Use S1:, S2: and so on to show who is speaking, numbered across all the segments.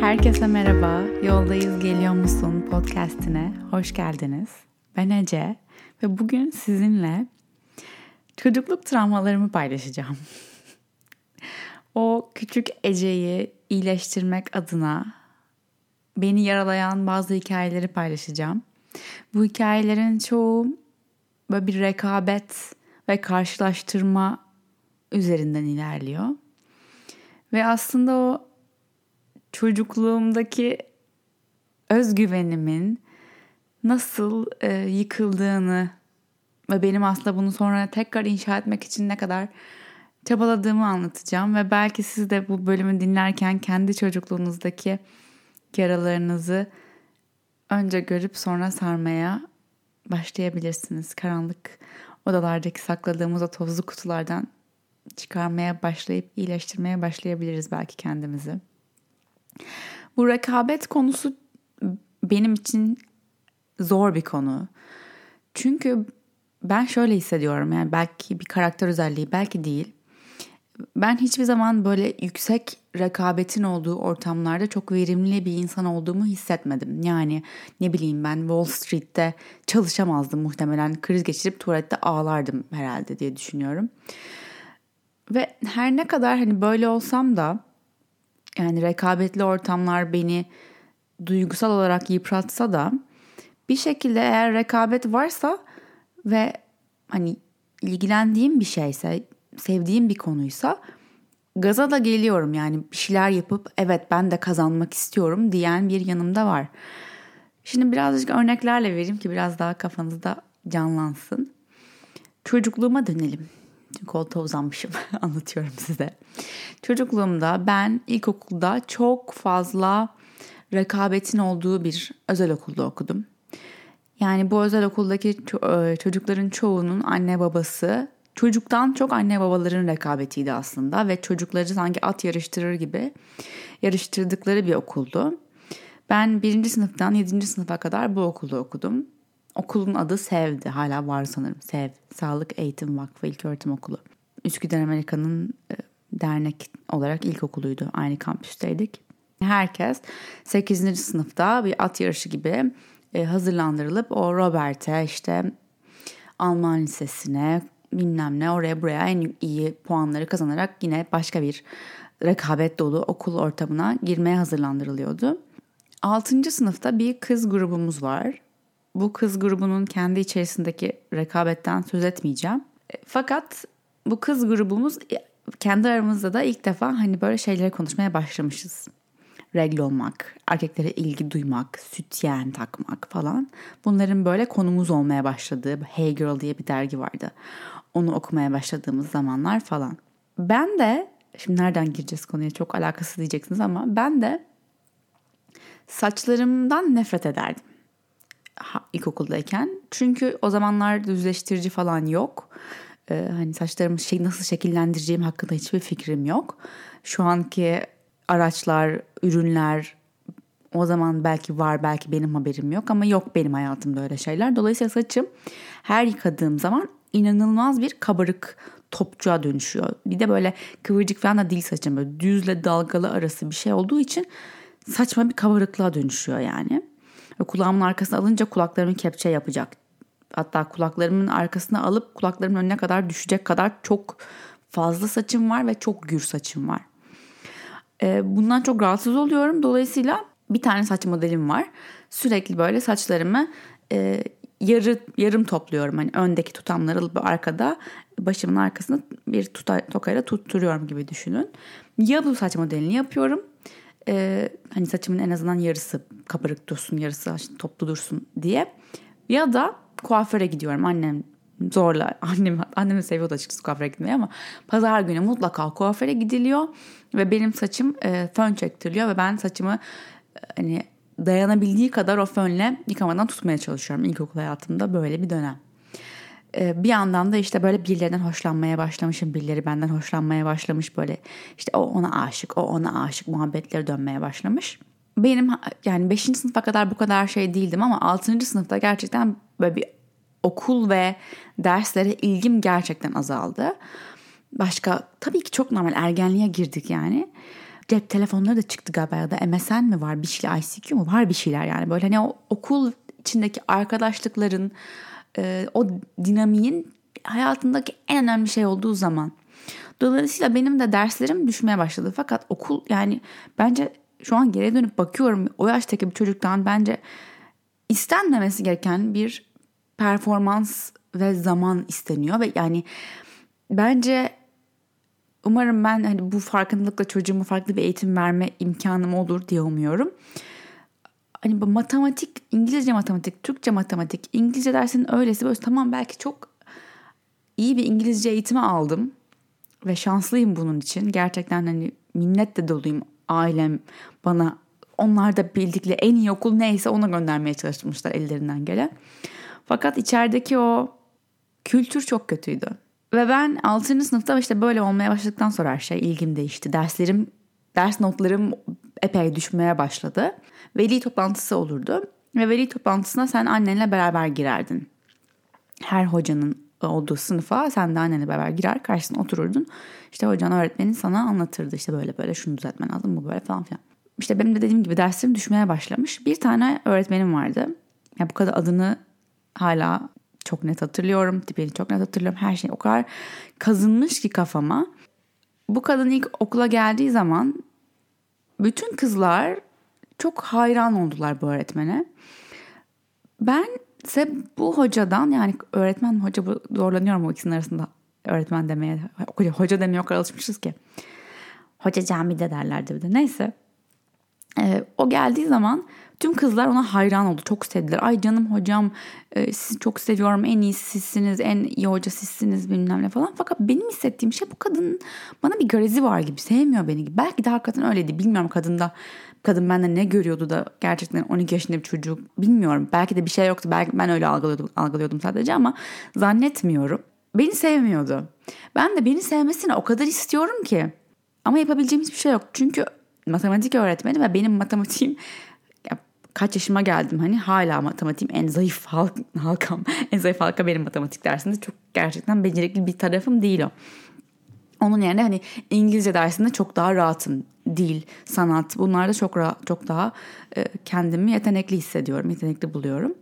S1: Herkese merhaba. Yoldayız geliyor musun podcast'ine hoş geldiniz. Ben Ece ve bugün sizinle çocukluk travmalarımı paylaşacağım. o küçük Ece'yi iyileştirmek adına beni yaralayan bazı hikayeleri paylaşacağım. Bu hikayelerin çoğu böyle bir rekabet ve karşılaştırma üzerinden ilerliyor. Ve aslında o çocukluğumdaki özgüvenimin nasıl e, yıkıldığını ve benim aslında bunu sonra tekrar inşa etmek için ne kadar çabaladığımı anlatacağım ve belki siz de bu bölümü dinlerken kendi çocukluğunuzdaki yaralarınızı önce görüp sonra sarmaya başlayabilirsiniz. Karanlık odalardaki sakladığımız o tozlu kutulardan çıkarmaya başlayıp iyileştirmeye başlayabiliriz belki kendimizi. Bu rekabet konusu benim için zor bir konu. Çünkü ben şöyle hissediyorum yani belki bir karakter özelliği belki değil. Ben hiçbir zaman böyle yüksek rekabetin olduğu ortamlarda çok verimli bir insan olduğumu hissetmedim. Yani ne bileyim ben Wall Street'te çalışamazdım muhtemelen. Kriz geçirip tuvalette ağlardım herhalde diye düşünüyorum. Ve her ne kadar hani böyle olsam da yani rekabetli ortamlar beni duygusal olarak yıpratsa da bir şekilde eğer rekabet varsa ve hani ilgilendiğim bir şeyse, sevdiğim bir konuysa gaza da geliyorum yani bir şeyler yapıp evet ben de kazanmak istiyorum diyen bir yanımda var. Şimdi birazcık örneklerle vereyim ki biraz daha kafanızda canlansın. Çocukluğuma dönelim. Koltuğa uzanmışım anlatıyorum size. Çocukluğumda ben ilkokulda çok fazla rekabetin olduğu bir özel okulda okudum. Yani bu özel okuldaki e, çocukların çoğunun anne babası çocuktan çok anne babaların rekabetiydi aslında ve çocukları sanki at yarıştırır gibi yarıştırdıkları bir okuldu. Ben birinci sınıftan yedinci sınıfa kadar bu okulda okudum. Okulun adı SEV'di. Hala var sanırım. SEV. Sağlık Eğitim Vakfı İlköğretim Okulu. Üsküdar Amerika'nın e, dernek olarak ilkokuluydu. Aynı kampüsteydik. Herkes 8. sınıfta bir at yarışı gibi e, hazırlandırılıp o Robert'e işte Alman lisesine bilmem ne oraya buraya en iyi puanları kazanarak yine başka bir rekabet dolu okul ortamına girmeye hazırlandırılıyordu. 6. sınıfta bir kız grubumuz var. Bu kız grubunun kendi içerisindeki rekabetten söz etmeyeceğim. E, fakat bu kız grubumuz e, kendi aramızda da ilk defa hani böyle şeyleri konuşmaya başlamışız regl olmak, erkeklere ilgi duymak, sütyen takmak falan. Bunların böyle konumuz olmaya başladığı Hey Girl diye bir dergi vardı. Onu okumaya başladığımız zamanlar falan. Ben de şimdi nereden gireceğiz konuya çok alakası diyeceksiniz ama ben de saçlarımdan nefret ederdim ilkokuldayken. Çünkü o zamanlar düzleştirici falan yok. Ee, hani saçlarımı şey, nasıl şekillendireceğim hakkında hiçbir fikrim yok. Şu anki araçlar, ürünler o zaman belki var belki benim haberim yok ama yok benim hayatımda öyle şeyler. Dolayısıyla saçım her yıkadığım zaman inanılmaz bir kabarık topçuğa dönüşüyor. Bir de böyle kıvırcık falan da değil saçım böyle düzle dalgalı arası bir şey olduğu için saçma bir kabarıklığa dönüşüyor yani. Ve kulağımın arkasına alınca kulaklarımı kepçe yapacak. Hatta kulaklarımın arkasına alıp kulaklarımın önüne kadar düşecek kadar çok fazla saçım var ve çok gür saçım var. Ee, bundan çok rahatsız oluyorum. Dolayısıyla bir tane saç modelim var. Sürekli böyle saçlarımı e, yarı yarım topluyorum. Hani öndeki tutamları alıp arkada başımın arkasına bir tuta, tokayla tutturuyorum gibi düşünün. Ya bu saç modelini yapıyorum. E, hani saçımın en azından yarısı kabarık dursun, yarısı toplu dursun diye. Ya da kuaföre gidiyorum. Annem zorla annem annemi seviyordu açıkçası kuaföre gitmeyi ama pazar günü mutlaka kuaföre gidiliyor ve benim saçım e, fön çektiriliyor ve ben saçımı e, hani dayanabildiği kadar o fönle yıkamadan tutmaya çalışıyorum ilkokul hayatımda böyle bir dönem. E, bir yandan da işte böyle birilerinden hoşlanmaya başlamışım. Birileri benden hoşlanmaya başlamış böyle işte o ona aşık, o ona aşık muhabbetleri dönmeye başlamış. Benim yani 5. sınıfa kadar bu kadar şey değildim ama 6. sınıfta gerçekten böyle bir okul ve derslere ilgim gerçekten azaldı. Başka tabii ki çok normal ergenliğe girdik yani. cep telefonları da çıktı galiba ya da MSN mi var bir şeyler ICQ mu var bir şeyler yani böyle hani o okul içindeki arkadaşlıkların e, o dinamiğin hayatındaki en önemli şey olduğu zaman. Dolayısıyla benim de derslerim düşmeye başladı. Fakat okul yani bence şu an geriye dönüp bakıyorum o yaştaki bir çocuktan bence istenmemesi gereken bir performans ve zaman isteniyor ve yani bence umarım ben hani bu farkındalıkla çocuğuma farklı bir eğitim verme imkanım olur diye umuyorum. Hani matematik, İngilizce matematik, Türkçe matematik, İngilizce dersinin öylesi böyle tamam belki çok iyi bir İngilizce eğitimi aldım ve şanslıyım bunun için. Gerçekten hani minnetle doluyum ailem bana onlar da bildikleri en iyi okul neyse ona göndermeye çalışmışlar ellerinden gelen. Fakat içerideki o kültür çok kötüydü. Ve ben 6. sınıfta işte böyle olmaya başladıktan sonra her şey ilgim değişti. Derslerim, ders notlarım epey düşmeye başladı. Veli toplantısı olurdu. Ve veli toplantısına sen annenle beraber girerdin. Her hocanın olduğu sınıfa sen de annenle beraber girer karşısına otururdun. İşte hocan öğretmenin sana anlatırdı işte böyle böyle şunu düzeltmen lazım bu böyle falan filan. İşte benim de dediğim gibi derslerim düşmeye başlamış. Bir tane öğretmenim vardı. Ya bu kadar adını hala çok net hatırlıyorum. Tipini çok net hatırlıyorum. Her şey o kadar kazınmış ki kafama. Bu kadın ilk okula geldiği zaman bütün kızlar çok hayran oldular bu öğretmene. Ben ise bu hocadan yani öğretmen hoca zorlanıyorum o ikisinin arasında öğretmen demeye. Hoca demeye o kadar alışmışız ki. Hoca camide derlerdi bir de. Neyse. Ee, o geldiği zaman tüm kızlar ona hayran oldu. Çok sevdiler. Ay canım hocam e, sizi çok seviyorum. En iyi sizsiniz. En iyi hoca sizsiniz bilmem ne falan. Fakat benim hissettiğim şey bu kadının bana bir garezi var gibi. Sevmiyor beni gibi. Belki de hakikaten öyleydi. Bilmiyorum kadında kadın bende ne görüyordu da gerçekten 12 yaşında bir çocuk bilmiyorum. Belki de bir şey yoktu. Belki ben öyle algılıyordum, algılıyordum sadece ama zannetmiyorum. Beni sevmiyordu. Ben de beni sevmesini o kadar istiyorum ki. Ama yapabileceğim hiçbir şey yok. Çünkü matematik öğretmeni ve benim matematiğim kaç yaşıma geldim hani hala matematiğim en zayıf halk, halkam. En zayıf halka benim matematik dersinde çok gerçekten becerikli bir tarafım değil o. Onun yerine hani İngilizce dersinde çok daha rahatım. Dil, sanat bunlarda çok rahat, çok daha e, kendimi yetenekli hissediyorum, yetenekli buluyorum.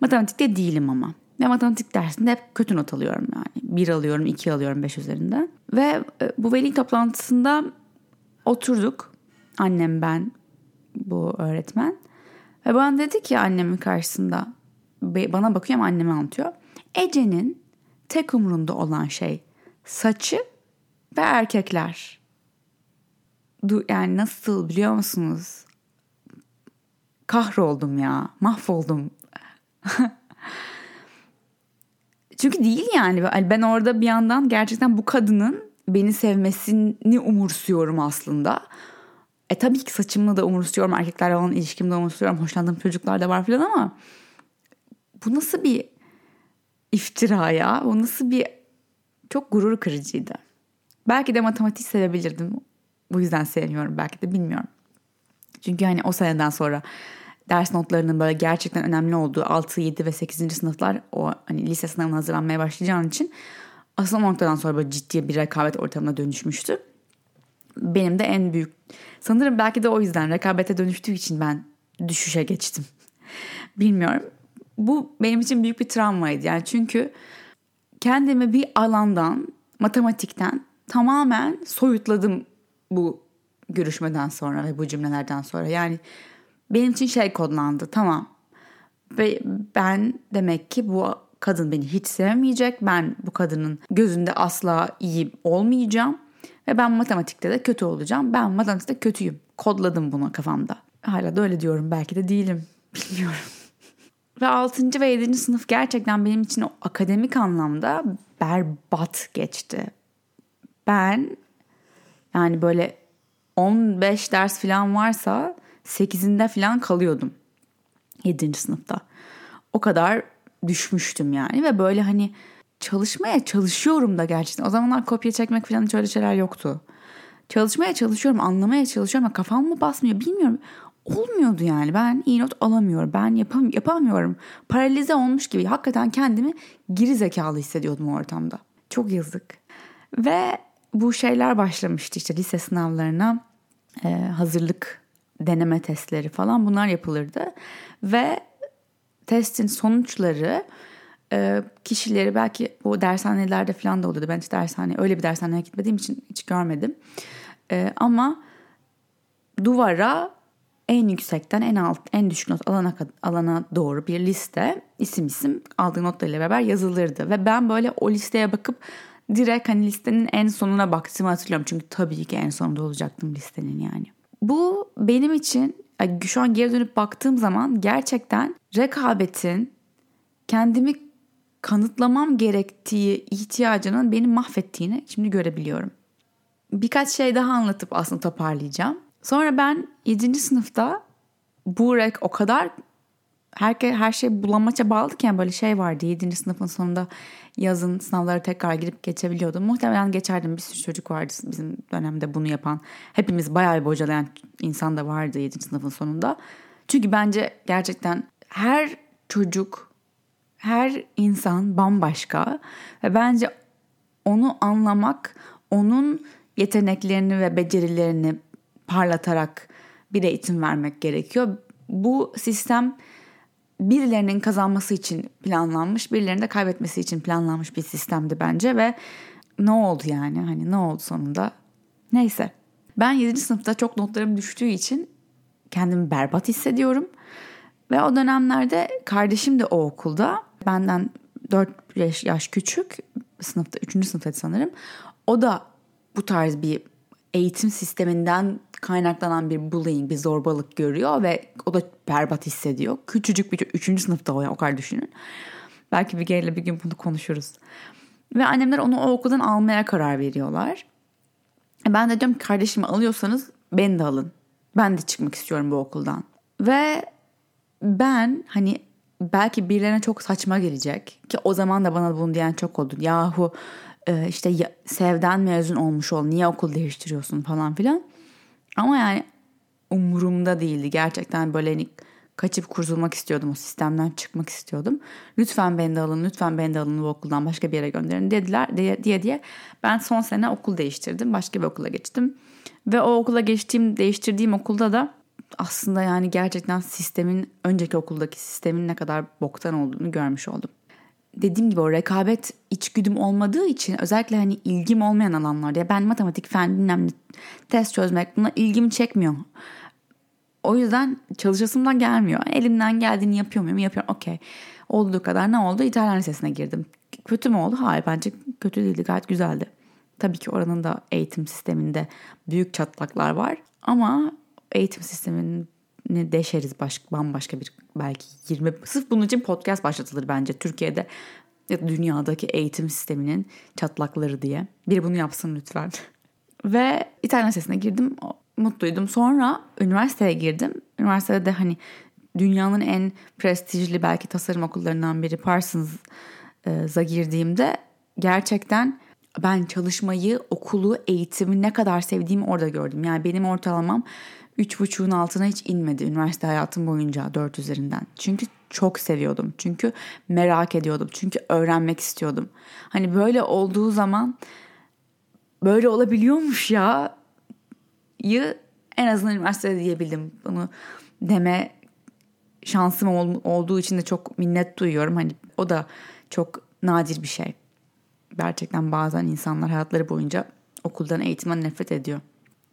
S1: Matematikte değilim ama. Ve matematik dersinde hep kötü not alıyorum yani. Bir alıyorum, iki alıyorum beş üzerinden. Ve e, bu veli toplantısında oturduk. Annem, ben, bu öğretmen. Ve bana dedi ki annemin karşısında, bana bakıyor ama anneme anlatıyor. Ece'nin tek umrunda olan şey saçı ve erkekler. Du yani nasıl biliyor musunuz? Kahroldum ya. Mahvoldum. Çünkü değil yani. Ben orada bir yandan gerçekten bu kadının beni sevmesini umursuyorum aslında. E tabii ki saçımla da umursuyorum. Erkeklerle olan ilişkimde umursuyorum. Hoşlandığım çocuklar da var falan ama bu nasıl bir iftira ya? Bu nasıl bir çok gurur kırıcıydı. Belki de matematik sevebilirdim. Bu yüzden sevmiyorum belki de bilmiyorum. Çünkü hani o seneden sonra ders notlarının böyle gerçekten önemli olduğu 6, 7 ve 8. sınıflar o hani lise sınavına hazırlanmaya başlayacağın için asıl noktadan sonra böyle ciddi bir rekabet ortamına dönüşmüştü. Benim de en büyük sanırım belki de o yüzden rekabete dönüştüğü için ben düşüşe geçtim. Bilmiyorum. Bu benim için büyük bir travmaydı yani çünkü kendimi bir alandan matematikten tamamen soyutladım bu görüşmeden sonra ve bu cümlelerden sonra. Yani benim için şey kodlandı tamam. Ve ben demek ki bu kadın beni hiç sevmeyecek. Ben bu kadının gözünde asla iyi olmayacağım. Ve ben matematikte de kötü olacağım. Ben matematikte kötüyüm. Kodladım bunu kafamda. Hala da öyle diyorum. Belki de değilim. Bilmiyorum. ve 6. ve 7. sınıf gerçekten benim için o akademik anlamda berbat geçti ben yani böyle 15 ders falan varsa 8'inde falan kalıyordum 7. sınıfta. O kadar düşmüştüm yani ve böyle hani çalışmaya çalışıyorum da gerçekten. O zamanlar kopya çekmek falan hiç öyle şeyler yoktu. Çalışmaya çalışıyorum, anlamaya çalışıyorum ama kafam mı basmıyor bilmiyorum. Olmuyordu yani. Ben iyi not alamıyorum. Ben yapam yapamıyorum. Paralize olmuş gibi. Hakikaten kendimi geri zekalı hissediyordum o ortamda. Çok yazık. Ve bu şeyler başlamıştı işte lise sınavlarına e, hazırlık deneme testleri falan bunlar yapılırdı. Ve testin sonuçları e, kişileri belki bu dershanelerde falan da oluyordu. Ben hiç dershane öyle bir dershaneye gitmediğim için hiç görmedim. E, ama duvara en yüksekten en alt en düşük not alana alana doğru bir liste isim isim aldığı notlarıyla beraber yazılırdı ve ben böyle o listeye bakıp direkt hani listenin en sonuna baktığımı hatırlıyorum çünkü tabii ki en sonunda olacaktım listenin yani. Bu benim için şu an geri dönüp baktığım zaman gerçekten rekabetin kendimi kanıtlamam gerektiği ihtiyacının beni mahvettiğini şimdi görebiliyorum. Birkaç şey daha anlatıp aslında toparlayacağım. Sonra ben 7. sınıfta bu rek o kadar her, her şey bulamaça bağlıken böyle şey vardı 7. sınıfın sonunda yazın sınavlara tekrar girip geçebiliyordum. Muhtemelen geçerdim bir sürü çocuk vardı bizim dönemde bunu yapan. Hepimiz bayağı bir bocalayan insan da vardı 7. sınıfın sonunda. Çünkü bence gerçekten her çocuk, her insan bambaşka ve bence onu anlamak, onun yeteneklerini ve becerilerini parlatarak bir eğitim vermek gerekiyor. Bu sistem birilerinin kazanması için planlanmış, birilerinin de kaybetmesi için planlanmış bir sistemdi bence ve ne oldu yani? Hani ne oldu sonunda? Neyse. Ben 7. sınıfta çok notlarım düştüğü için kendimi berbat hissediyorum. Ve o dönemlerde kardeşim de o okulda. Benden 4 yaş, küçük. Sınıfta 3. sınıfta sanırım. O da bu tarz bir eğitim sisteminden kaynaklanan bir bullying, bir zorbalık görüyor ve o da berbat hissediyor. Küçücük bir üçüncü sınıfta o, o kadar düşünün. Belki bir ile bir gün bunu konuşuruz. Ve annemler onu o okuldan almaya karar veriyorlar. Ben de diyorum kardeşimi alıyorsanız beni de alın. Ben de çıkmak istiyorum bu okuldan. Ve ben hani belki birilerine çok saçma gelecek ki o zaman da bana bunu diyen çok oldu. Yahu e, işte sevden mezun olmuş ol niye okul değiştiriyorsun falan filan. Ama yani umurumda değildi gerçekten böyle hani kaçıp kurtulmak istiyordum o sistemden çıkmak istiyordum. Lütfen beni de alın lütfen beni de alın bu okuldan başka bir yere gönderin dediler diye diye, diye ben son sene okul değiştirdim başka bir okula geçtim. Ve o okula geçtiğim değiştirdiğim okulda da aslında yani gerçekten sistemin önceki okuldaki sistemin ne kadar boktan olduğunu görmüş oldum dediğim gibi o rekabet içgüdüm olmadığı için özellikle hani ilgim olmayan alanlarda ya ben matematik, fen, bilmem test çözmek buna ilgimi çekmiyor. O yüzden çalışasımdan gelmiyor. Elimden geldiğini yapıyor muyum? Yapıyorum. Okey. Olduğu kadar ne oldu? İtalyan lisesine girdim. Kötü mü oldu? Hayır bence kötü değildi. Gayet güzeldi. Tabii ki oranın da eğitim sisteminde büyük çatlaklar var. Ama eğitim sisteminin ne deşeriz başka, bambaşka bir belki 20 sırf bunun için podcast başlatılır bence Türkiye'de ya da dünyadaki eğitim sisteminin çatlakları diye. Biri bunu yapsın lütfen. Ve İtalyan sesine girdim. Mutluydum. Sonra üniversiteye girdim. Üniversitede de hani dünyanın en prestijli belki tasarım okullarından biri Parsons'a girdiğimde gerçekten ben çalışmayı, okulu, eğitimi ne kadar sevdiğimi orada gördüm. Yani benim ortalamam 3.5'un altına hiç inmedi üniversite hayatım boyunca 4 üzerinden. Çünkü çok seviyordum. Çünkü merak ediyordum. Çünkü öğrenmek istiyordum. Hani böyle olduğu zaman böyle olabiliyormuş ya yı en azından üniversitede diyebildim. Bunu deme şansım ol, olduğu için de çok minnet duyuyorum. Hani o da çok nadir bir şey. Gerçekten bazen insanlar hayatları boyunca okuldan eğitimden nefret ediyor.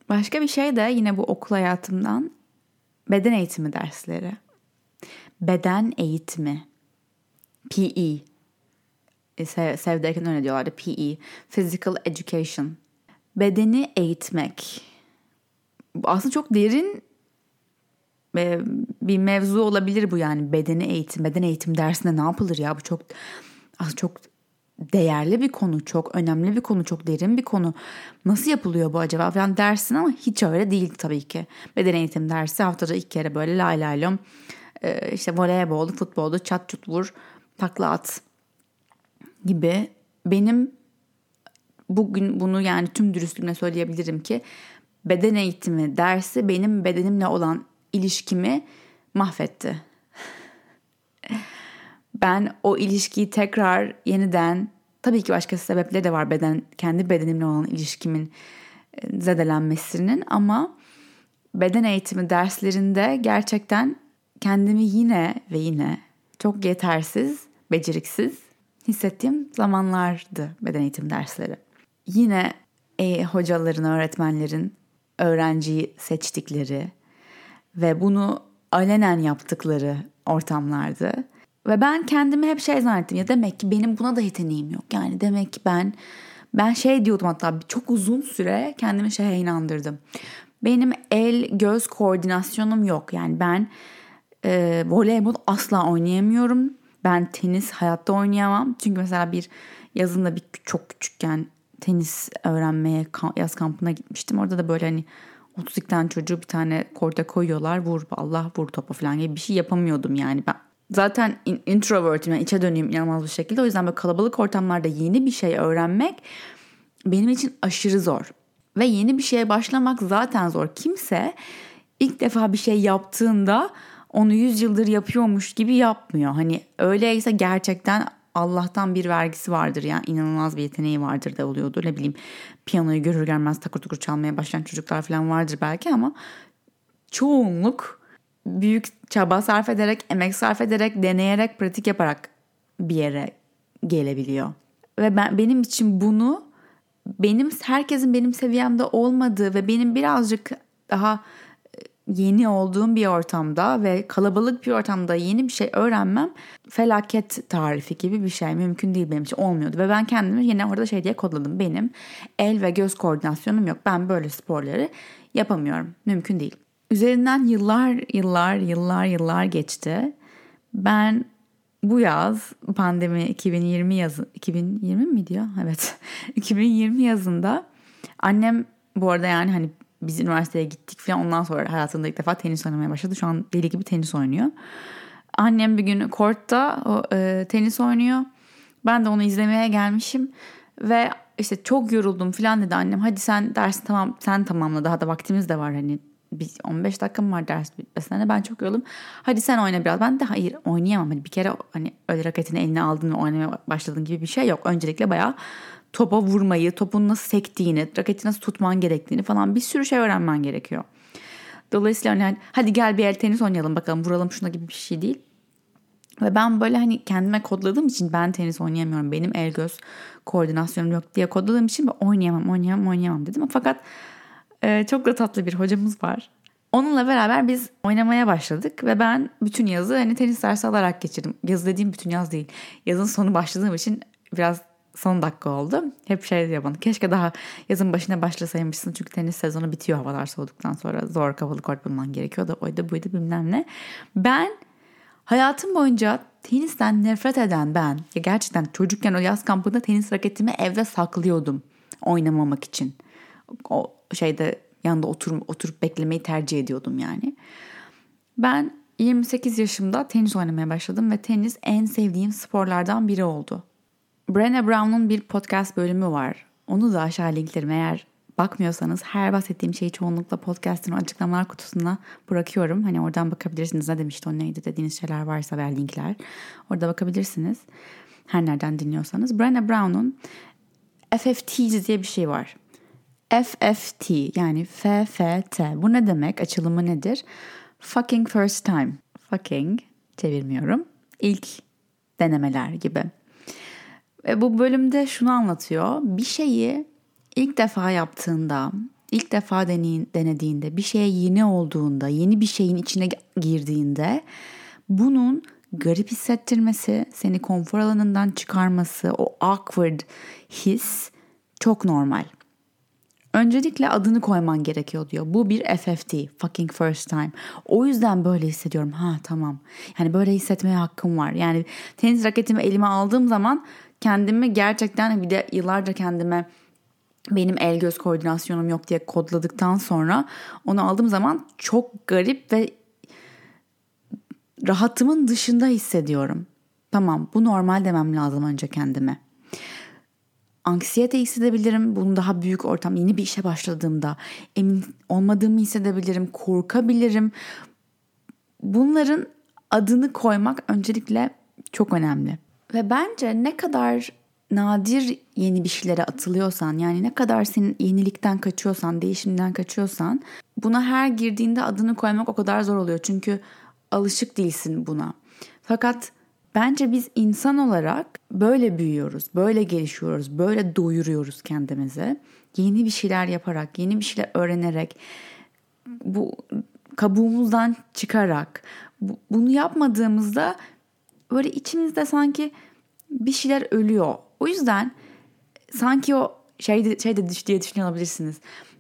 S1: Başka bir şey de yine bu okul hayatımdan beden eğitimi dersleri. Beden eğitimi. PE. E, sev, sevdeyken öyle diyorlardı. PE. Physical Education. Bedeni eğitmek. Aslında çok derin e, bir mevzu olabilir bu yani bedeni eğitim. Beden eğitim dersinde ne yapılır ya bu çok aslında çok değerli bir konu, çok önemli bir konu, çok derin bir konu. Nasıl yapılıyor bu acaba falan dersin ama hiç öyle değil tabii ki. Beden eğitim dersi haftada ilk kere böyle lay lay lom e, işte voleyboldu, futboldu, çat çut vur, takla at gibi. Benim bugün bunu yani tüm dürüstlüğümle söyleyebilirim ki beden eğitimi dersi benim bedenimle olan ilişkimi mahvetti ben o ilişkiyi tekrar yeniden tabii ki başka sebepleri de var beden kendi bedenimle olan ilişkimin e, zedelenmesinin ama beden eğitimi derslerinde gerçekten kendimi yine ve yine çok yetersiz, beceriksiz hissettiğim zamanlardı beden eğitim dersleri. Yine e, hocaların, öğretmenlerin öğrenciyi seçtikleri ve bunu alenen yaptıkları ortamlardı. Ve ben kendimi hep şey zannettim ya demek ki benim buna da yeteneğim yok. Yani demek ki ben ben şey diyordum hatta çok uzun süre kendimi şeye inandırdım. Benim el göz koordinasyonum yok. Yani ben e, voleybol asla oynayamıyorum. Ben tenis hayatta oynayamam. Çünkü mesela bir yazında bir çok küçükken tenis öğrenmeye yaz kampına gitmiştim. Orada da böyle hani 32 tane çocuğu bir tane korta koyuyorlar. Vur Allah vur topu falan gibi bir şey yapamıyordum yani. Ben zaten introvertim yani içe döneyim inanılmaz bir şekilde. O yüzden böyle kalabalık ortamlarda yeni bir şey öğrenmek benim için aşırı zor. Ve yeni bir şeye başlamak zaten zor. Kimse ilk defa bir şey yaptığında onu 100 yıldır yapıyormuş gibi yapmıyor. Hani öyleyse gerçekten Allah'tan bir vergisi vardır ya inanılmaz bir yeteneği vardır da oluyordur ne bileyim piyanoyu görür görmez takır tukur çalmaya başlayan çocuklar falan vardır belki ama çoğunluk büyük çaba sarf ederek emek sarf ederek deneyerek pratik yaparak bir yere gelebiliyor ve ben benim için bunu benim herkesin benim seviyemde olmadığı ve benim birazcık daha yeni olduğum bir ortamda ve kalabalık bir ortamda yeni bir şey öğrenmem felaket tarifi gibi bir şey. Mümkün değil benim için olmuyordu. Ve ben kendimi yine orada şey diye kodladım. Benim el ve göz koordinasyonum yok. Ben böyle sporları yapamıyorum. Mümkün değil. Üzerinden yıllar yıllar yıllar yıllar geçti. Ben bu yaz pandemi 2020 yazı 2020 mi diyor? Evet. 2020 yazında annem bu arada yani hani biz üniversiteye gittik falan ondan sonra hayatında ilk defa tenis oynamaya başladı. Şu an deli gibi tenis oynuyor. Annem bir gün kortta o, e, tenis oynuyor. Ben de onu izlemeye gelmişim ve işte çok yoruldum falan dedi annem. Hadi sen dersi tamam sen tamamla daha da vaktimiz de var hani bir 15 dakikam var ders bitmesine ben çok yoruldum. Hadi sen oyna biraz. Ben de hayır oynayamam. Hani bir kere hani öyle raketini eline aldın oynamaya başladın gibi bir şey yok. Öncelikle bayağı topa vurmayı, topun nasıl sektiğini, raketi nasıl tutman gerektiğini falan bir sürü şey öğrenmen gerekiyor. Dolayısıyla hani hadi gel bir el tenis oynayalım bakalım vuralım şuna gibi bir şey değil. Ve ben böyle hani kendime kodladığım için ben tenis oynayamıyorum. Benim el göz koordinasyonum yok diye kodladığım için ben oynayamam, oynayamam, oynayamam dedim. Fakat e, çok da tatlı bir hocamız var. Onunla beraber biz oynamaya başladık ve ben bütün yazı hani tenis dersi alarak geçirdim. Yaz dediğim bütün yaz değil. Yazın sonu başladığım için biraz son dakika oldu. Hep şey diyor bana keşke daha yazın başına başlasaymışsın çünkü tenis sezonu bitiyor havalar soğuduktan sonra zor kapalı kort bulman gerekiyor da oydu buydu bilmem ne. Ben hayatım boyunca tenisten nefret eden ben ya gerçekten çocukken o yaz kampında tenis raketimi evde saklıyordum oynamamak için. O şeyde yanında oturup, oturup beklemeyi tercih ediyordum yani. Ben 28 yaşımda tenis oynamaya başladım ve tenis en sevdiğim sporlardan biri oldu. Brené Brown'un bir podcast bölümü var. Onu da aşağı linklerim eğer bakmıyorsanız her bahsettiğim şeyi çoğunlukla podcast'ın açıklamalar kutusuna bırakıyorum. Hani oradan bakabilirsiniz ne demişti o neydi dediğiniz şeyler varsa ver linkler. Orada bakabilirsiniz. Her nereden dinliyorsanız. Brené Brown'un FFT diye bir şey var. FFT yani FFT. Bu ne demek? Açılımı nedir? Fucking first time. Fucking çevirmiyorum. İlk denemeler gibi. Ve bu bölümde şunu anlatıyor. Bir şeyi ilk defa yaptığında, ilk defa denediğinde, bir şeye yeni olduğunda, yeni bir şeyin içine girdiğinde bunun garip hissettirmesi, seni konfor alanından çıkarması, o awkward his çok normal. Öncelikle adını koyman gerekiyor diyor. Bu bir FFT, fucking first time. O yüzden böyle hissediyorum. Ha tamam. Yani böyle hissetmeye hakkım var. Yani tenis raketimi elime aldığım zaman kendimi gerçekten bir de yıllarca kendime benim el göz koordinasyonum yok diye kodladıktan sonra onu aldığım zaman çok garip ve rahatımın dışında hissediyorum. Tamam bu normal demem lazım önce kendime. Anksiyete hissedebilirim. Bunun daha büyük ortam yeni bir işe başladığımda emin olmadığımı hissedebilirim. Korkabilirim. Bunların adını koymak öncelikle çok önemli. Ve bence ne kadar nadir yeni bir şeylere atılıyorsan yani ne kadar senin yenilikten kaçıyorsan, değişimden kaçıyorsan buna her girdiğinde adını koymak o kadar zor oluyor. Çünkü alışık değilsin buna. Fakat bence biz insan olarak böyle büyüyoruz, böyle gelişiyoruz, böyle doyuruyoruz kendimizi. Yeni bir şeyler yaparak, yeni bir şeyler öğrenerek, bu kabuğumuzdan çıkarak, bu, bunu yapmadığımızda böyle içimizde sanki bir şeyler ölüyor. O yüzden sanki o şey de, şey diye düşünüyor olabilirsiniz.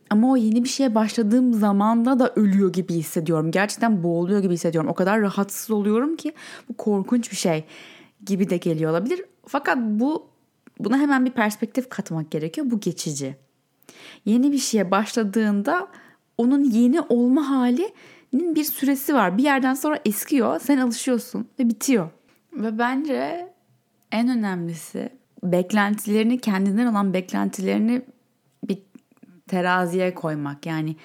S1: Ama o yeni bir şeye başladığım zamanda da ölüyor gibi hissediyorum. Gerçekten boğuluyor gibi hissediyorum. O kadar rahatsız oluyorum ki bu korkunç bir şey gibi de geliyor olabilir. Fakat bu buna hemen bir perspektif katmak gerekiyor. Bu geçici. Yeni bir şeye başladığında onun yeni olma halinin bir süresi var. Bir yerden sonra eskiyor, sen alışıyorsun ve bitiyor. Ve bence en önemlisi beklentilerini kendinden olan beklentilerini teraziye koymak. Yani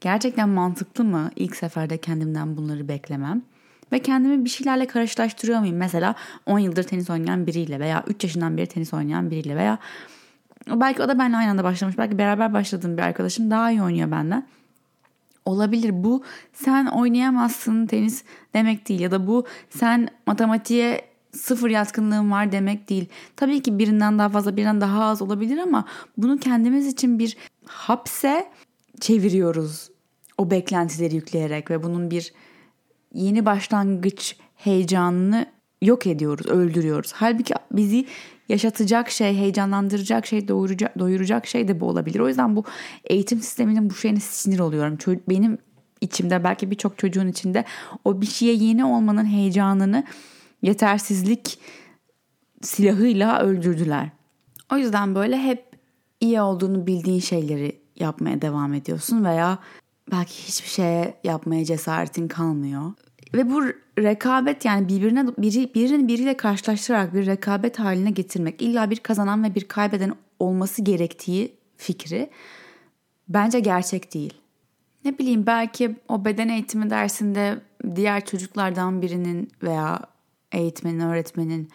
S1: gerçekten mantıklı mı ilk seferde kendimden bunları beklemem? Ve kendimi bir şeylerle karşılaştırıyor muyum? Mesela 10 yıldır tenis oynayan biriyle veya 3 yaşından beri tenis oynayan biriyle veya belki o da benimle aynı anda başlamış. Belki beraber başladığım bir arkadaşım daha iyi oynuyor benden. Olabilir. Bu sen oynayamazsın tenis demek değil ya da bu sen matematiğe sıfır yatkınlığım var demek değil. Tabii ki birinden daha fazla birinden daha az olabilir ama bunu kendimiz için bir hapse çeviriyoruz. O beklentileri yükleyerek ve bunun bir yeni başlangıç heyecanını yok ediyoruz, öldürüyoruz. Halbuki bizi yaşatacak şey, heyecanlandıracak şey, doyuracak, doyuracak şey de bu olabilir. O yüzden bu eğitim sisteminin bu şeyine sinir oluyorum. Benim içimde belki birçok çocuğun içinde o bir şeye yeni olmanın heyecanını yetersizlik silahıyla öldürdüler. O yüzden böyle hep iyi olduğunu bildiğin şeyleri yapmaya devam ediyorsun veya belki hiçbir şeye yapmaya cesaretin kalmıyor. Ve bu rekabet yani birbirine biri birini biriyle karşılaştırarak bir rekabet haline getirmek illa bir kazanan ve bir kaybeden olması gerektiği fikri bence gerçek değil. Ne bileyim belki o beden eğitimi dersinde diğer çocuklardan birinin veya eğitmenin, öğretmenin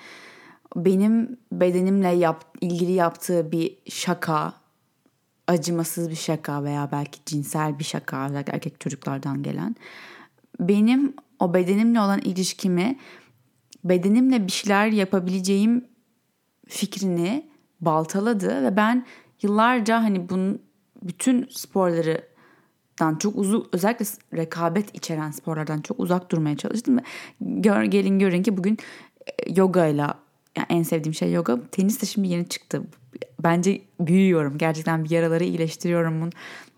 S1: benim bedenimle yap, ilgili yaptığı bir şaka, acımasız bir şaka veya belki cinsel bir şaka, erkek çocuklardan gelen benim o bedenimle olan ilişkimi bedenimle bir şeyler yapabileceğim fikrini baltaladı ve ben yıllarca hani bunun bütün sporlardan çok uzak özellikle rekabet içeren sporlardan çok uzak durmaya çalıştım gör, gelin görün ki bugün e, yoga ile yani en sevdiğim şey yoga. Tenis de şimdi yeni çıktı. Bence büyüyorum. Gerçekten bir yaraları iyileştiriyorum. Bunun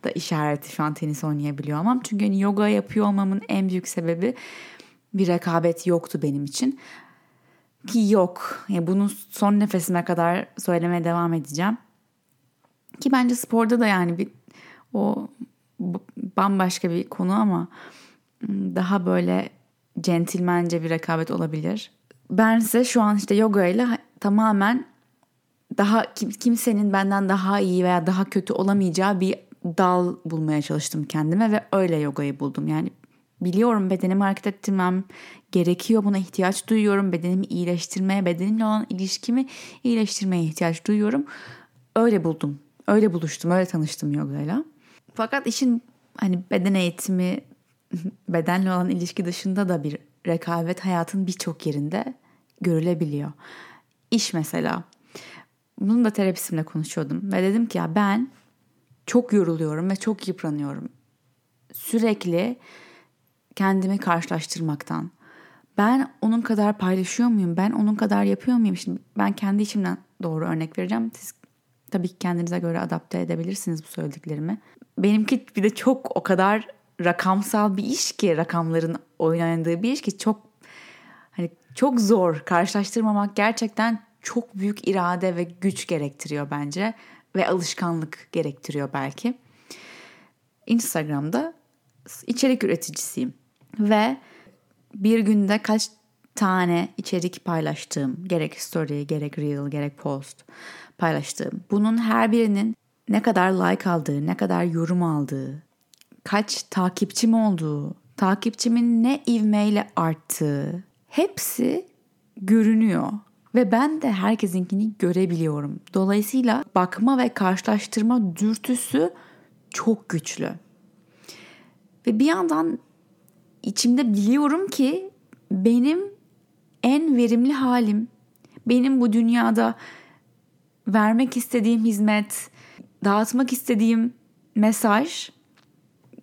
S1: da işareti şu an tenis oynayabiliyor olmam. Çünkü hani yoga yapıyor olmamın en büyük sebebi bir rekabet yoktu benim için. Ki yok. Yani bunu son nefesime kadar söylemeye devam edeceğim. Ki bence sporda da yani bir o bambaşka bir konu ama daha böyle centilmence bir rekabet olabilir. Ben ise şu an işte yoga ile tamamen daha kimsenin benden daha iyi veya daha kötü olamayacağı bir dal bulmaya çalıştım kendime ve öyle yogayı buldum. Yani biliyorum bedenimi hareket ettirmem gerekiyor. Buna ihtiyaç duyuyorum. Bedenimi iyileştirmeye, bedenimle olan ilişkimi iyileştirmeye ihtiyaç duyuyorum. Öyle buldum. Öyle buluştum. Öyle tanıştım yogayla. Fakat işin hani beden eğitimi, bedenle olan ilişki dışında da bir rekabet hayatın birçok yerinde görülebiliyor. İş mesela. Bunun da terapistimle konuşuyordum ve dedim ki ya ben çok yoruluyorum ve çok yıpranıyorum. Sürekli kendimi karşılaştırmaktan. Ben onun kadar paylaşıyor muyum? Ben onun kadar yapıyor muyum? Şimdi ben kendi içimden doğru örnek vereceğim. Siz tabii ki kendinize göre adapte edebilirsiniz bu söylediklerimi. Benimki bir de çok o kadar rakamsal bir iş ki rakamların oynandığı bir iş ki çok hani çok zor karşılaştırmamak gerçekten çok büyük irade ve güç gerektiriyor bence ve alışkanlık gerektiriyor belki. Instagram'da içerik üreticisiyim ve bir günde kaç tane içerik paylaştığım, gerek story, gerek reel, gerek post paylaştığım. Bunun her birinin ne kadar like aldığı, ne kadar yorum aldığı, kaç takipçim olduğu, takipçimin ne ivmeyle arttığı hepsi görünüyor. Ve ben de herkesinkini görebiliyorum. Dolayısıyla bakma ve karşılaştırma dürtüsü çok güçlü. Ve bir yandan içimde biliyorum ki benim en verimli halim, benim bu dünyada vermek istediğim hizmet, dağıtmak istediğim mesaj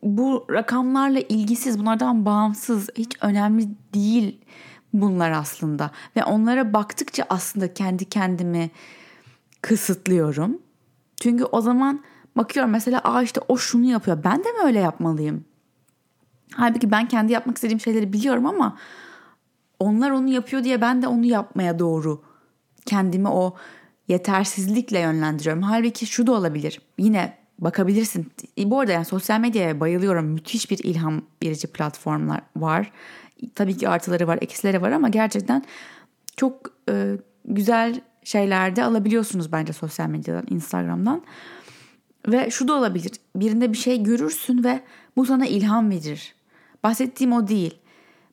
S1: bu rakamlarla ilgisiz, bunlardan bağımsız, hiç önemli değil bunlar aslında. Ve onlara baktıkça aslında kendi kendimi kısıtlıyorum. Çünkü o zaman bakıyorum mesela aa işte o şunu yapıyor. Ben de mi öyle yapmalıyım? Halbuki ben kendi yapmak istediğim şeyleri biliyorum ama onlar onu yapıyor diye ben de onu yapmaya doğru kendimi o yetersizlikle yönlendiriyorum. Halbuki şu da olabilir. Yine bakabilirsin. Bu arada yani sosyal medyaya bayılıyorum. Müthiş bir ilham verici platformlar var. Tabii ki artıları var, eksileri var ama gerçekten çok e, güzel şeyler de alabiliyorsunuz bence sosyal medyadan, Instagram'dan. Ve şu da olabilir. Birinde bir şey görürsün ve bu sana ilham verir. Bahsettiğim o değil.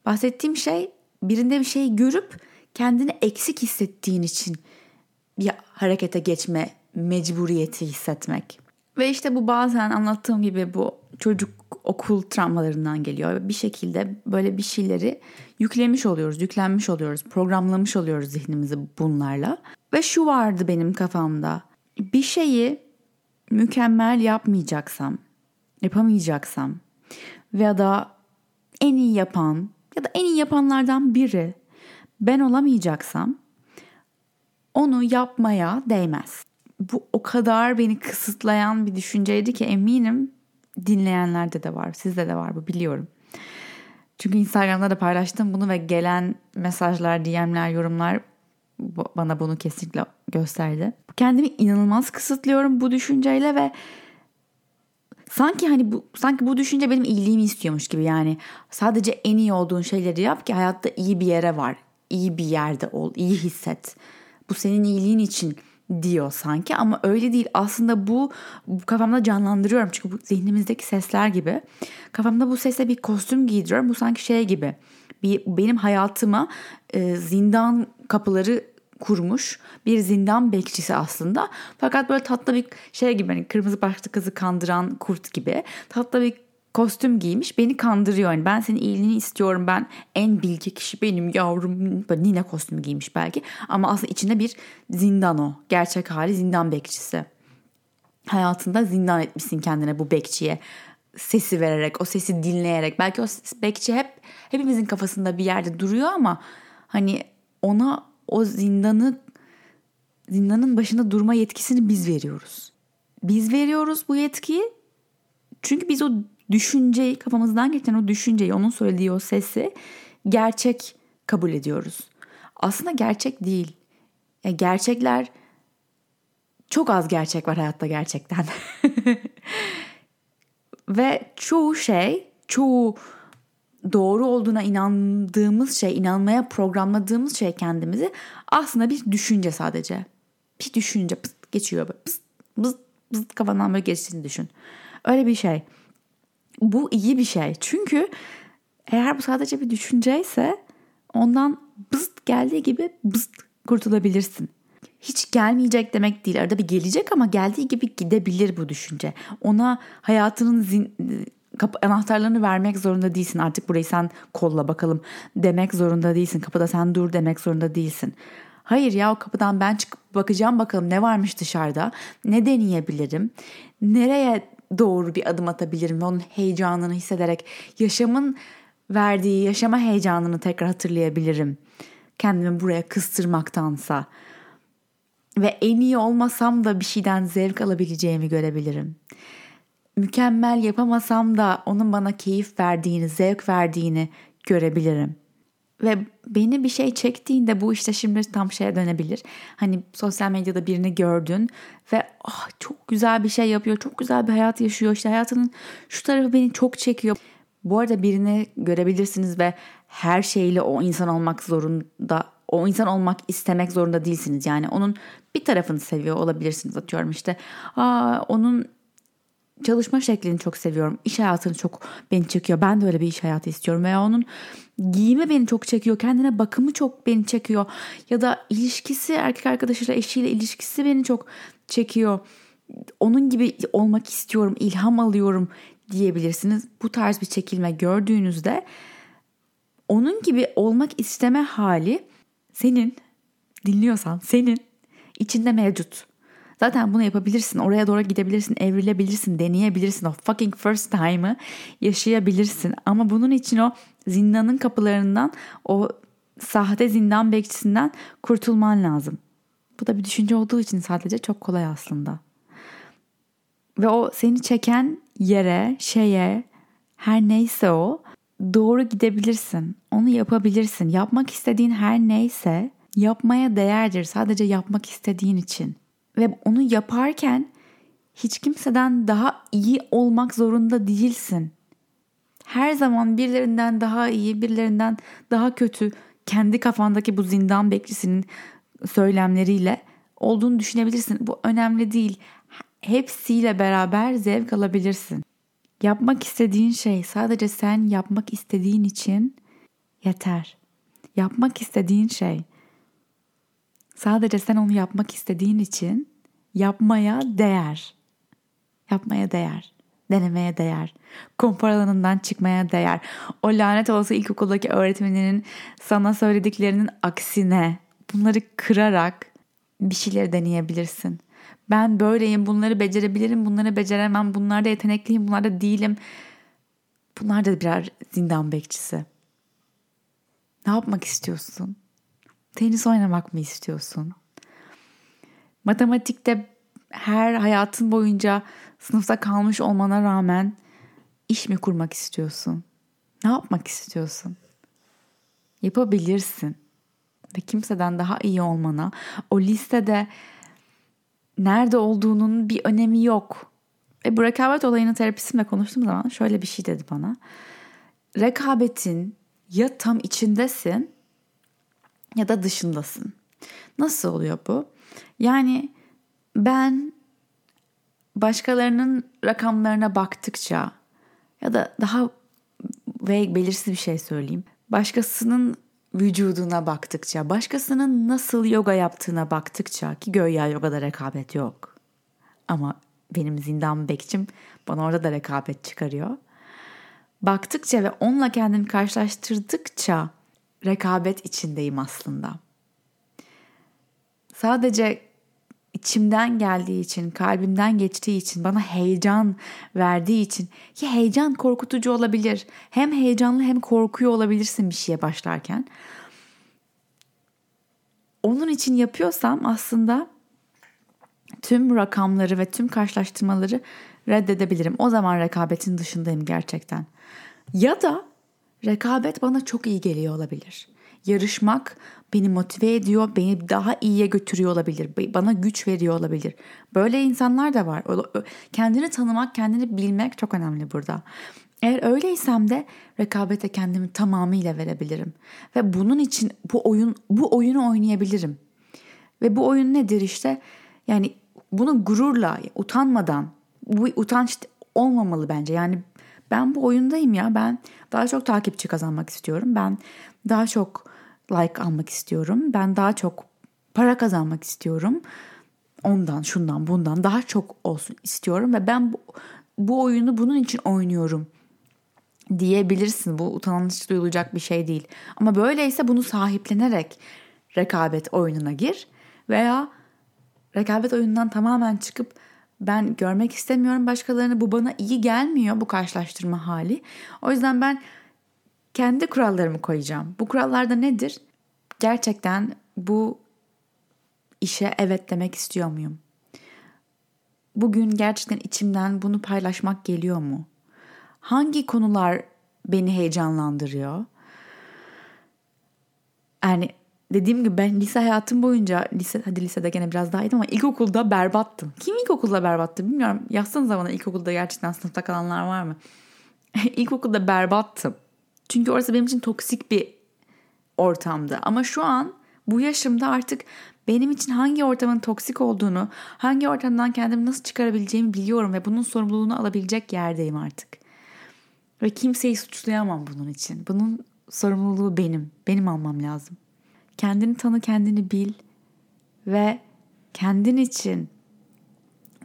S1: Bahsettiğim şey birinde bir şey görüp kendini eksik hissettiğin için bir harekete geçme mecburiyeti hissetmek. Ve işte bu bazen anlattığım gibi bu çocuk okul travmalarından geliyor. Bir şekilde böyle bir şeyleri yüklemiş oluyoruz, yüklenmiş oluyoruz, programlamış oluyoruz zihnimizi bunlarla. Ve şu vardı benim kafamda. Bir şeyi mükemmel yapmayacaksam, yapamayacaksam veya da en iyi yapan ya da en iyi yapanlardan biri ben olamayacaksam onu yapmaya değmez. Bu o kadar beni kısıtlayan bir düşünceydi ki eminim dinleyenlerde de var. Sizde de var bu biliyorum. Çünkü Instagram'da da paylaştım bunu ve gelen mesajlar, DM'ler, yorumlar bana bunu kesinlikle gösterdi. Kendimi inanılmaz kısıtlıyorum bu düşünceyle ve sanki hani bu sanki bu düşünce benim iyiliğimi istiyormuş gibi yani sadece en iyi olduğun şeyleri yap ki hayatta iyi bir yere var. iyi bir yerde ol, iyi hisset. Bu senin iyiliğin için diyor sanki ama öyle değil. Aslında bu, bu kafamda canlandırıyorum çünkü bu zihnimizdeki sesler gibi. Kafamda bu sese bir kostüm giydiriyorum. Bu sanki şey gibi. Bir, benim hayatıma e, zindan kapıları kurmuş bir zindan bekçisi aslında. Fakat böyle tatlı bir şey gibi hani kırmızı başlı kızı kandıran kurt gibi tatlı bir kostüm giymiş beni kandırıyor. Yani ben senin iyiliğini istiyorum ben en bilgi kişi benim yavrum. Böyle nine kostümü giymiş belki ama aslında içinde bir zindan o. Gerçek hali zindan bekçisi. Hayatında zindan etmişsin kendine bu bekçiye. Sesi vererek, o sesi dinleyerek. Belki o bekçi hep hepimizin kafasında bir yerde duruyor ama hani ona o zindanı zindanın başında durma yetkisini biz veriyoruz. Biz veriyoruz bu yetkiyi. Çünkü biz o düşünceyi kafamızdan geçen o düşünceyi onun söylediği o sesi gerçek kabul ediyoruz. Aslında gerçek değil. Ya gerçekler çok az gerçek var hayatta gerçekten. Ve çoğu şey, çoğu doğru olduğuna inandığımız şey, inanmaya programladığımız şey kendimizi aslında bir düşünce sadece. Bir düşünce pıst geçiyor böyle pıst, pıst, pıst kafandan böyle geçtiğini düşün. Öyle bir şey. Bu iyi bir şey. Çünkü eğer bu sadece bir düşünceyse ondan bıst geldiği gibi bıst kurtulabilirsin. Hiç gelmeyecek demek değil. Arada bir gelecek ama geldiği gibi gidebilir bu düşünce. Ona hayatının zin, kapı anahtarlarını vermek zorunda değilsin. Artık burayı sen kolla bakalım demek zorunda değilsin. Kapıda sen dur demek zorunda değilsin. Hayır ya o kapıdan ben çıkıp bakacağım bakalım ne varmış dışarıda. Ne deneyebilirim? Nereye doğru bir adım atabilirim ve onun heyecanını hissederek yaşamın verdiği yaşama heyecanını tekrar hatırlayabilirim. Kendimi buraya kıstırmaktansa ve en iyi olmasam da bir şeyden zevk alabileceğimi görebilirim. Mükemmel yapamasam da onun bana keyif verdiğini, zevk verdiğini görebilirim. Ve beni bir şey çektiğinde bu işte şimdi tam şeye dönebilir. Hani sosyal medyada birini gördün ve oh, çok güzel bir şey yapıyor, çok güzel bir hayat yaşıyor. İşte hayatının şu tarafı beni çok çekiyor. Bu arada birini görebilirsiniz ve her şeyle o insan olmak zorunda, o insan olmak istemek zorunda değilsiniz. Yani onun bir tarafını seviyor olabilirsiniz atıyorum işte. Aa, onun çalışma şeklini çok seviyorum. İş hayatını çok beni çekiyor. Ben de öyle bir iş hayatı istiyorum. Veya onun giyimi beni çok çekiyor. Kendine bakımı çok beni çekiyor. Ya da ilişkisi erkek arkadaşıyla eşiyle ilişkisi beni çok çekiyor. Onun gibi olmak istiyorum, ilham alıyorum diyebilirsiniz. Bu tarz bir çekilme gördüğünüzde onun gibi olmak isteme hali senin dinliyorsan senin içinde mevcut. Zaten bunu yapabilirsin. Oraya doğru gidebilirsin, evrilebilirsin, deneyebilirsin. O fucking first time'ı yaşayabilirsin. Ama bunun için o zindanın kapılarından, o sahte zindan bekçisinden kurtulman lazım. Bu da bir düşünce olduğu için sadece çok kolay aslında. Ve o seni çeken yere, şeye, her neyse o doğru gidebilirsin. Onu yapabilirsin. Yapmak istediğin her neyse yapmaya değerdir sadece yapmak istediğin için. Ve onu yaparken hiç kimseden daha iyi olmak zorunda değilsin. Her zaman birilerinden daha iyi, birilerinden daha kötü kendi kafandaki bu zindan bekçisinin söylemleriyle olduğunu düşünebilirsin. Bu önemli değil. Hepsiyle beraber zevk alabilirsin. Yapmak istediğin şey sadece sen yapmak istediğin için yeter. Yapmak istediğin şey sadece sen onu yapmak istediğin için yapmaya değer. Yapmaya değer. Denemeye değer. Konfor alanından çıkmaya değer. O lanet olası ilkokuldaki öğretmeninin sana söylediklerinin aksine bunları kırarak bir şeyler deneyebilirsin. Ben böyleyim, bunları becerebilirim, bunları beceremem, bunlarda yetenekliyim, bunlarda değilim. Bunlar da birer zindan bekçisi. Ne yapmak istiyorsun? Tenis oynamak mı istiyorsun? Matematikte her hayatın boyunca sınıfta kalmış olmana rağmen iş mi kurmak istiyorsun? Ne yapmak istiyorsun? Yapabilirsin. Ve kimseden daha iyi olmana, o listede nerede olduğunun bir önemi yok. E bu rekabet olayını terapistimle konuştuğum zaman şöyle bir şey dedi bana. Rekabetin ya tam içindesin ya da dışındasın. Nasıl oluyor bu? Yani ben başkalarının rakamlarına baktıkça ya da daha ve belirsiz bir şey söyleyeyim. Başkasının vücuduna baktıkça, başkasının nasıl yoga yaptığına baktıkça ki göya yogada rekabet yok. Ama benim zindan bekçim bana orada da rekabet çıkarıyor. Baktıkça ve onunla kendimi karşılaştırdıkça rekabet içindeyim aslında. Sadece içimden geldiği için, kalbimden geçtiği için, bana heyecan verdiği için ki heyecan korkutucu olabilir. Hem heyecanlı hem korkuyor olabilirsin bir şeye başlarken. Onun için yapıyorsam aslında tüm rakamları ve tüm karşılaştırmaları reddedebilirim. O zaman rekabetin dışındayım gerçekten. Ya da rekabet bana çok iyi geliyor olabilir. Yarışmak beni motive ediyor, beni daha iyiye götürüyor olabilir, bana güç veriyor olabilir. Böyle insanlar da var. Kendini tanımak, kendini bilmek çok önemli burada. Eğer öyleysem de rekabete kendimi tamamıyla verebilirim ve bunun için bu oyun bu oyunu oynayabilirim. Ve bu oyun nedir işte? Yani bunu gururla, utanmadan, bu utanç olmamalı bence. Yani ben bu oyundayım ya. Ben daha çok takipçi kazanmak istiyorum. Ben daha çok like almak istiyorum. Ben daha çok para kazanmak istiyorum. Ondan, şundan, bundan daha çok olsun istiyorum ve ben bu, bu oyunu bunun için oynuyorum diyebilirsin. Bu utanç duyulacak bir şey değil. Ama böyleyse bunu sahiplenerek rekabet oyununa gir veya rekabet oyunundan tamamen çıkıp ben görmek istemiyorum başkalarını bu bana iyi gelmiyor bu karşılaştırma hali. O yüzden ben kendi kurallarımı koyacağım. Bu kurallarda nedir? Gerçekten bu işe evet demek istiyor muyum? Bugün gerçekten içimden bunu paylaşmak geliyor mu? Hangi konular beni heyecanlandırıyor? Yani dediğim gibi ben lise hayatım boyunca lise hadi lisede gene biraz daha iyiydim ama ilkokulda berbattım. Kim ilkokulda berbattı bilmiyorum. Yazsanıza bana ilkokulda gerçekten sınıfta kalanlar var mı? ilkokulda berbattım. Çünkü orası benim için toksik bir ortamdı. Ama şu an bu yaşımda artık benim için hangi ortamın toksik olduğunu, hangi ortamdan kendimi nasıl çıkarabileceğimi biliyorum ve bunun sorumluluğunu alabilecek yerdeyim artık. Ve kimseyi suçlayamam bunun için. Bunun sorumluluğu benim. Benim almam lazım. Kendini tanı, kendini bil ve kendin için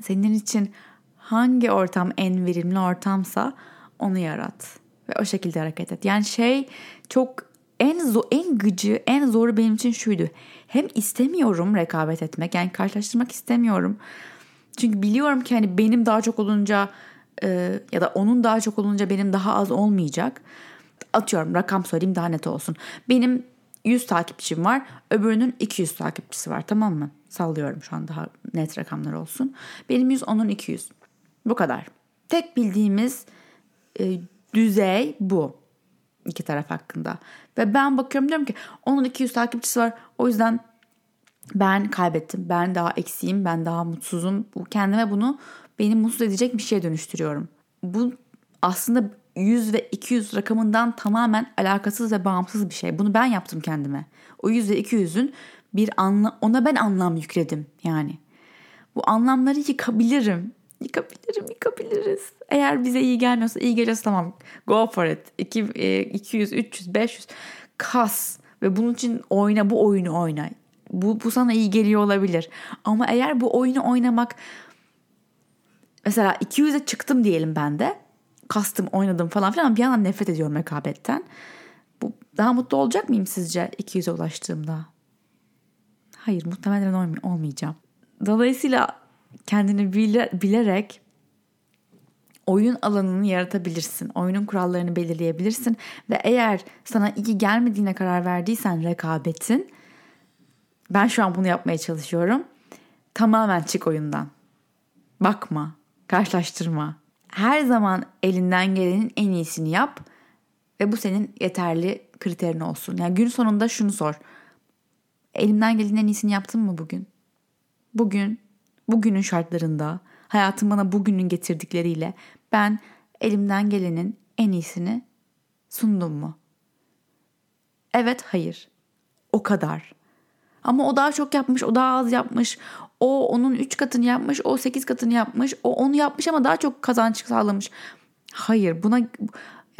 S1: senin için hangi ortam en verimli ortamsa onu yarat ve o şekilde hareket et. Yani şey çok en zor, en gıcı, en zoru benim için şuydu. Hem istemiyorum rekabet etmek, yani karşılaştırmak istemiyorum. Çünkü biliyorum ki hani benim daha çok olunca e, ya da onun daha çok olunca benim daha az olmayacak. Atıyorum rakam söyleyeyim daha net olsun. Benim 100 takipçim var, öbürünün 200 takipçisi var tamam mı? Sallıyorum şu an daha net rakamlar olsun. Benim 100, onun 200. Bu kadar. Tek bildiğimiz e, düzey bu iki taraf hakkında. Ve ben bakıyorum diyorum ki onun 200 takipçisi var. O yüzden ben kaybettim. Ben daha eksiğim. Ben daha mutsuzum. Bu kendime bunu beni mutsuz edecek bir şeye dönüştürüyorum. Bu aslında 100 ve 200 rakamından tamamen alakasız ve bağımsız bir şey. Bunu ben yaptım kendime. O 100 ve 200'ün bir anla ona ben anlam yükledim yani. Bu anlamları yıkabilirim. Yıkabilirim, yıkabiliriz. Eğer bize iyi gelmiyorsa iyi geliyorsa tamam. Go for it. 2, 200, 300, 500 kas ve bunun için oyna bu oyunu oyna. Bu, bu sana iyi geliyor olabilir. Ama eğer bu oyunu oynamak mesela 200'e çıktım diyelim ben de. Kastım oynadım falan filan bir yandan nefret ediyorum rekabetten. Bu, daha mutlu olacak mıyım sizce 200'e ulaştığımda? Hayır muhtemelen olmayacağım. Dolayısıyla kendini bile, bilerek oyun alanını yaratabilirsin. Oyunun kurallarını belirleyebilirsin ve eğer sana iyi gelmediğine karar verdiysen rekabetin ben şu an bunu yapmaya çalışıyorum. Tamamen çık oyundan. Bakma, karşılaştırma. Her zaman elinden gelenin en iyisini yap ve bu senin yeterli kriterin olsun. Yani gün sonunda şunu sor. Elimden gelenin en iyisini yaptım mı bugün? Bugün bugünün şartlarında, hayatım bana bugünün getirdikleriyle ben elimden gelenin en iyisini sundum mu? Evet, hayır. O kadar. Ama o daha çok yapmış, o daha az yapmış. O onun 3 katını yapmış, o 8 katını yapmış. O onu yapmış ama daha çok kazanç sağlamış. Hayır, buna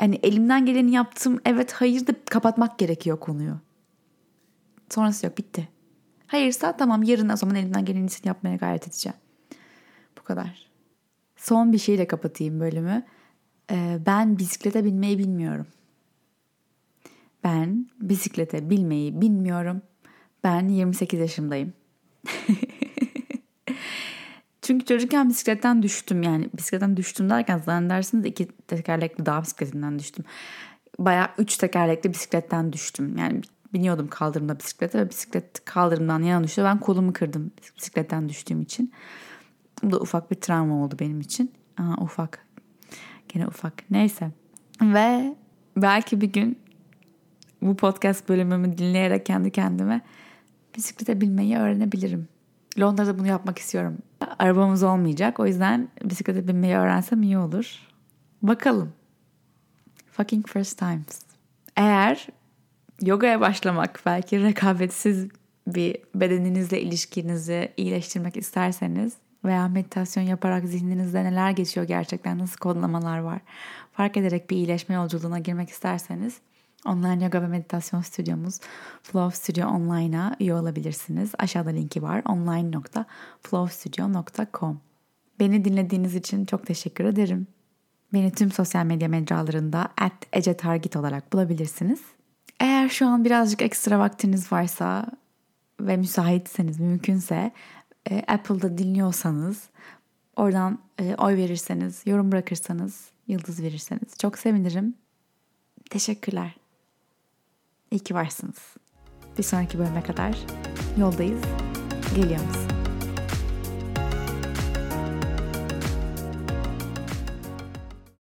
S1: yani elimden geleni yaptım. Evet, hayır da kapatmak gerekiyor konuyu. Sonrası yok, bitti. Hayırsa tamam yarın o zaman elimden gelen yapmaya gayret edeceğim. Bu kadar. Son bir şeyle kapatayım bölümü. Ee, ben bisiklete binmeyi bilmiyorum. Ben bisiklete binmeyi bilmiyorum. Ben 28 yaşındayım. Çünkü çocukken bisikletten düştüm yani bisikletten düştüm derken zannedersiniz iki tekerlekli dağ bisikletinden düştüm. Bayağı üç tekerlekli bisikletten düştüm. Yani biniyordum kaldırımda bisiklete ve bisiklet kaldırımdan yana düştü. Ben kolumu kırdım bisikletten düştüğüm için. Bu da ufak bir travma oldu benim için. Aa, ufak. Gene ufak. Neyse. Ve belki bir gün bu podcast bölümümü dinleyerek kendi kendime bisiklete binmeyi öğrenebilirim. Londra'da bunu yapmak istiyorum. Arabamız olmayacak. O yüzden bisiklete binmeyi öğrensem iyi olur. Bakalım. Fucking first times. Eğer yogaya başlamak, belki rekabetsiz bir bedeninizle ilişkinizi iyileştirmek isterseniz veya meditasyon yaparak zihninizde neler geçiyor gerçekten, nasıl kodlamalar var, fark ederek bir iyileşme yolculuğuna girmek isterseniz online yoga ve meditasyon stüdyomuz Flow Studio Online'a üye olabilirsiniz. Aşağıda linki var online.flowstudio.com Beni dinlediğiniz için çok teşekkür ederim. Beni tüm sosyal medya mecralarında at Ece Targit olarak bulabilirsiniz. Eğer şu an birazcık ekstra vaktiniz varsa ve müsaitseniz, mümkünse e, Apple'da dinliyorsanız oradan e, oy verirseniz, yorum bırakırsanız, yıldız verirseniz çok sevinirim. Teşekkürler. İyi ki varsınız. Bir sonraki bölüme kadar yoldayız. Geliyor musun?